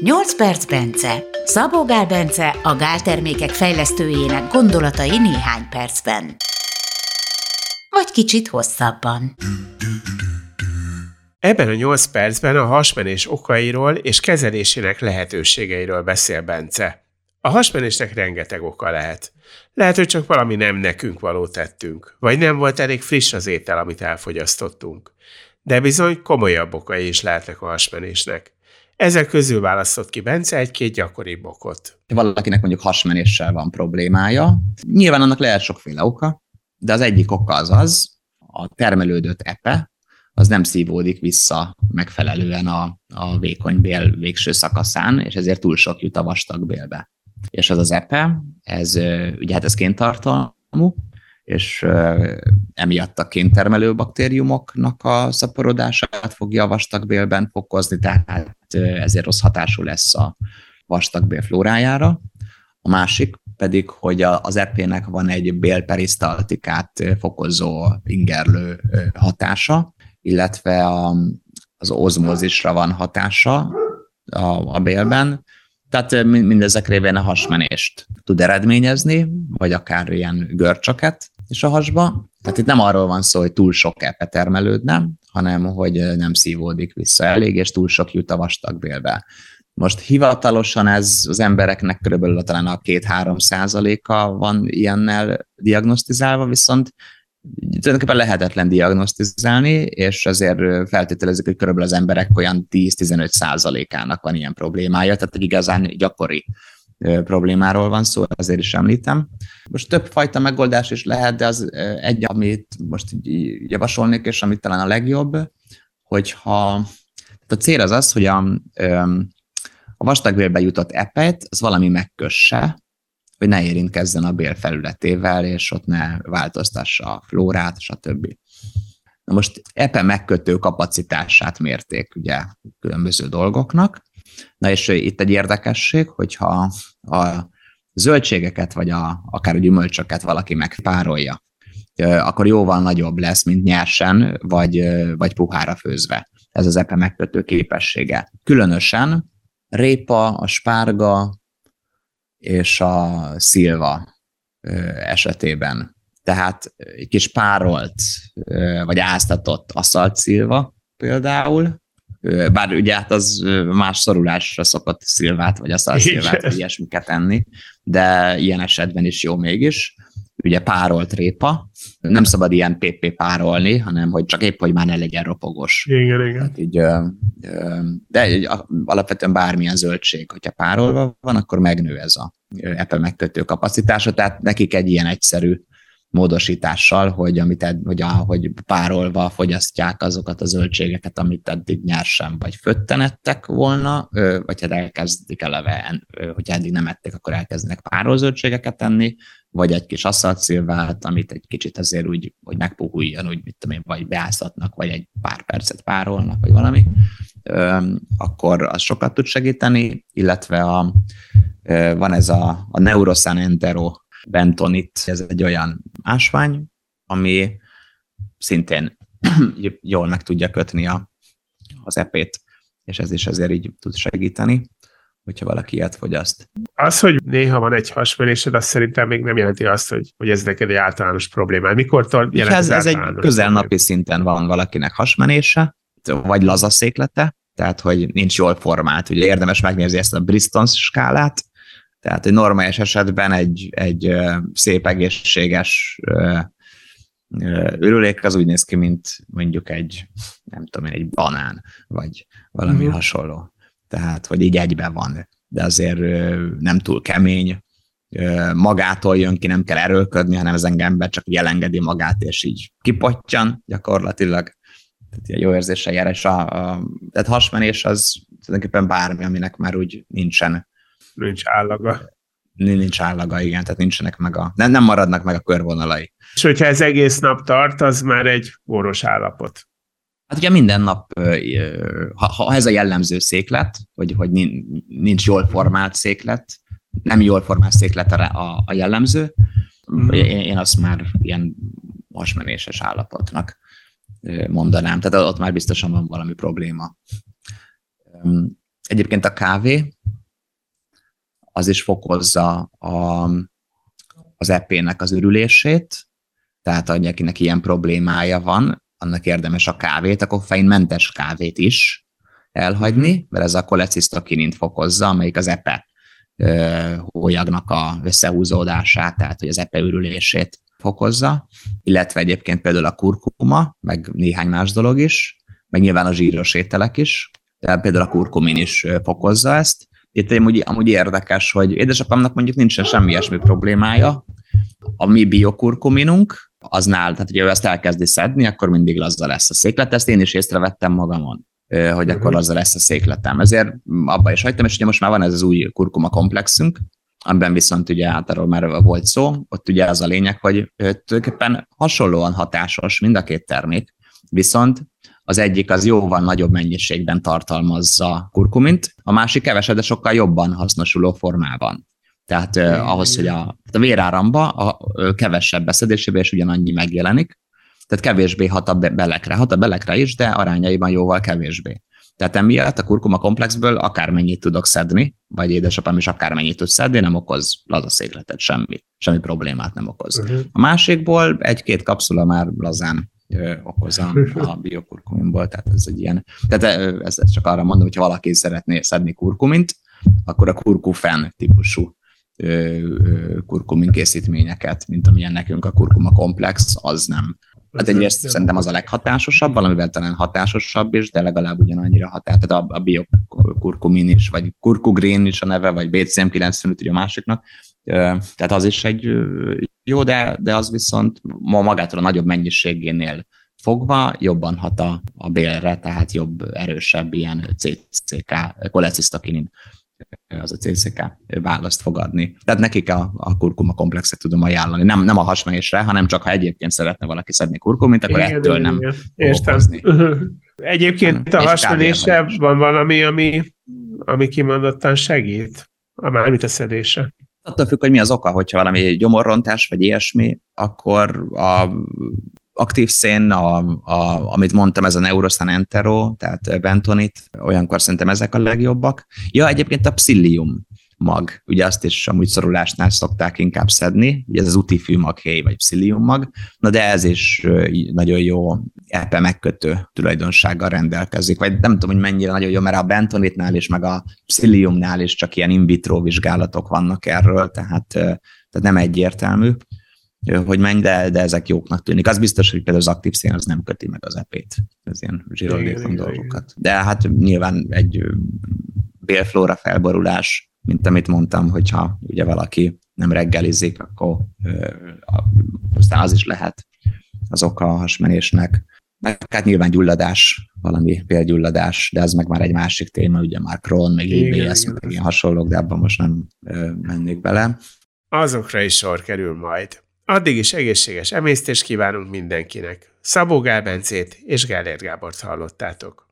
8 perc Bence. Szabó Gál Bence a gáltermékek fejlesztőjének gondolatai néhány percben. Vagy kicsit hosszabban. Ebben a 8 percben a hasmenés okairól és kezelésének lehetőségeiről beszél Bence. A hasmenésnek rengeteg oka lehet. Lehet, hogy csak valami nem nekünk való tettünk, vagy nem volt elég friss az étel, amit elfogyasztottunk. De bizony komolyabb okai is lehetnek a hasmenésnek. Ezek közül választott ki Bence egy-két gyakori okot. Valakinek mondjuk hasmenéssel van problémája. Nyilván annak lehet sokféle oka, de az egyik oka az az, a termelődött epe, az nem szívódik vissza megfelelően a, a vékony bél végső szakaszán, és ezért túl sok jut a vastag bélbe. És az az epe, ez ugye hát ez kéntartalmú, és emiatt a kéntermelő baktériumoknak a szaporodását fogja a vastagbélben fokozni, tehát ezért rossz hatású lesz a vastagbél flórájára. A másik pedig, hogy az EP-nek van egy bélperisztaltikát fokozó ingerlő hatása, illetve a, az ozmózisra van hatása a, a bélben, tehát mindezek révén a hasmenést tud eredményezni, vagy akár ilyen görcsöket is a hasba. Tehát itt nem arról van szó, hogy túl sok epe termelődne, hanem hogy nem szívódik vissza elég, és túl sok jut a vastagbélbe. Most hivatalosan ez az embereknek körülbelül talán a 2-3 százaléka van ilyennel diagnosztizálva, viszont tulajdonképpen lehetetlen diagnosztizálni, és azért feltételezik, hogy körülbelül az emberek olyan 10-15 százalékának van ilyen problémája, tehát egy igazán gyakori problémáról van szó, azért is említem. Most több fajta megoldás is lehet, de az egy, amit most így javasolnék, és amit talán a legjobb, hogyha a cél az az, hogy a, a vastagbélbe jutott epet, az valami megkösse, hogy ne érintkezzen a bél felületével, és ott ne változtassa a flórát, stb. Na most epe megkötő kapacitását mérték ugye különböző dolgoknak, Na és itt egy érdekesség, hogyha a zöldségeket, vagy a, akár a gyümölcsöket valaki megpárolja, akkor jóval nagyobb lesz, mint nyersen, vagy, vagy puhára főzve. Ez az epe megkötő képessége. Különösen répa, a spárga és a szilva esetében. Tehát egy kis párolt, vagy áztatott aszalt szilva például, bár ugye hát az más szorulásra szokott szilvát, vagy azt a szilvát, vagy ilyesmiket enni, de ilyen esetben is jó mégis. Ugye párolt répa, nem szabad ilyen PP párolni, hanem hogy csak épp, hogy már ne legyen ropogos. Igen, igen. Hát így, de alapvetően bármilyen zöldség, hogyha párolva van, akkor megnő ez a epe megkötő kapacitása, tehát nekik egy ilyen egyszerű módosítással, hogy, amit ed, hogy, a, hogy párolva fogyasztják azokat a zöldségeket, amit eddig nyersen vagy föttenettek volna, vagy hát elkezdik eleve, hogyha eddig nem ették, akkor elkezdenek párol zöldségeket enni, vagy egy kis asszalcilvát, amit egy kicsit azért úgy, hogy megpuhuljon, úgy mit tudom én, vagy beáztatnak, vagy egy pár percet párolnak, vagy valami, akkor az sokat tud segíteni, illetve a, van ez a, a Neurosan Entero bentonit, ez egy olyan ásvány, ami szintén jól meg tudja kötni a, az epét, és ez is azért így tud segíteni, hogyha valaki ilyet fogyaszt. Az, hogy néha van egy hasmenésed, az szerintem még nem jelenti azt, hogy, hogy ez neked egy általános probléma. Mikor jelent ez, ez egy közelnapi szinten van valakinek hasmenése, vagy lazaszéklete, tehát hogy nincs jól formált. Ugye érdemes megnézni ezt a Bristol skálát, tehát egy normális esetben egy, egy szép egészséges ürülék az úgy néz ki, mint mondjuk egy, nem tudom én, egy banán, vagy valami uh-huh. hasonló. Tehát, hogy így egyben van, de azért nem túl kemény, magától jön ki, nem kell erőlködni, hanem az ember csak így elengedi magát, és így kipottyan gyakorlatilag. Tehát ilyen jó érzéssel jár, és a, a tehát hasmenés az tulajdonképpen bármi, aminek már úgy nincsen nincs állaga. Nincs állaga, igen, tehát nincsenek meg a, nem, nem maradnak meg a körvonalai. És hogyha ez egész nap tart, az már egy orvos állapot. Hát ugye minden nap, ha, ha ez a jellemző széklet, hogy, hogy nincs jól formált széklet, nem jól formált széklet a, a jellemző, mm. én, én azt már ilyen hasmenéses állapotnak mondanám. Tehát ott már biztosan van valami probléma. Egyébként a kávé az is fokozza a, az epének az ürülését, tehát akinek ilyen problémája van, annak érdemes a kávét, a koffeinmentes kávét is elhagyni, mert ez a kolecisztokinint fokozza, amelyik az epe hólyagnak a összehúzódását, tehát hogy az epe ürülését fokozza, illetve egyébként például a kurkuma, meg néhány más dolog is, meg nyilván a zsíros ételek is, tehát például a kurkumin is fokozza ezt. Itt amúgy, amúgy érdekes, hogy édesapámnak mondjuk nincsen semmi ilyesmi problémája, a mi biokurkuminunk, aznál, tehát hogyha ő ezt elkezdi szedni, akkor mindig laza lesz a széklet, ezt én is észrevettem magamon hogy akkor mhm. azzal lesz a székletem. Ezért abba is hagytam, és ugye most már van ez az új kurkuma komplexünk, amiben viszont ugye hát arról már volt szó, ott ugye az a lényeg, hogy tulajdonképpen hasonlóan hatásos mind a két termék, viszont az egyik az jóval nagyobb mennyiségben tartalmazza kurkumint, a másik kevesebb, de sokkal jobban hasznosuló formában. Tehát eh, ahhoz, hogy a, a véráramba a, a kevesebb beszedésében is ugyanannyi megjelenik, tehát kevésbé hat a belekre. Hat a belekre is, de arányaiban jóval kevésbé. Tehát emiatt a kurkuma komplexből akármennyit tudok szedni, vagy édesapám is akármennyit tud szedni, nem okoz lazaszékletet, semmi, semmi problémát nem okoz. Uh-huh. A másikból egy-két kapszula már lazán ö, okoz a, biokurkuminból, tehát ez egy ilyen, tehát ezt, ezt csak arra mondom, hogyha valaki szeretné szedni kurkumint, akkor a kurkufen típusú kurkumin készítményeket, mint amilyen nekünk a kurkuma komplex, az nem, Hát egyrészt szerintem az a leghatásosabb, valamivel talán hatásosabb is, de legalább ugyanannyira hatás. Tehát a, a biokurkumin is, vagy kurkugrén is a neve, vagy BCM95 ugye a másiknak. Tehát az is egy jó, de, de az viszont ma magától a nagyobb mennyiségénél fogva jobban hat a, a bélre, tehát jobb, erősebb ilyen CCK, kolecisztakinin az a CCK választ fogadni. Tehát nekik a, a kurkuma komplexet tudom ajánlani. Nem, nem a hasmenésre, hanem csak ha egyébként szeretne valaki szedni kurkumint, akkor igen, ettől igen, nem. Értem. Egyébként a hasmenésre van valami, ami, ami kimondottan segít, a mármint a szedése. Attól függ, hogy mi az oka, hogyha valami gyomorrontás vagy ilyesmi, akkor a aktív szén, a, a, amit mondtam, ez a Neurosan Entero, tehát bentonit, olyankor szerintem ezek a legjobbak. Ja, egyébként a Psyllium mag, ugye azt is amúgy szorulásnál szokták inkább szedni, ugye ez az utifű maghéj, vagy Psyllium mag, na de ez is nagyon jó epe megkötő tulajdonsággal rendelkezik, vagy nem tudom, hogy mennyire nagyon jó, mert a bentonitnál is, meg a Psylliumnál is csak ilyen in vitro vizsgálatok vannak erről, tehát, tehát nem egyértelmű hogy menj, de, de ezek jóknak tűnik. Az biztos, hogy például az aktív szén az nem köti meg az epét, ez ilyen zsíroldékony dolgokat. De hát nyilván egy bélflóra felborulás, mint amit mondtam, hogyha ugye valaki nem reggelizik, akkor aztán az is lehet az oka a hasmenésnek. Meg hát nyilván gyulladás, valami pélgyulladás, de ez meg már egy másik téma, ugye már Crohn, meg IBS, meg ilyen hasonlók, de abban most nem mennék bele. Azokra is sor kerül majd. Addig is egészséges emésztést kívánunk mindenkinek. Szabó Gál Bencét és Gellért Gábort hallottátok.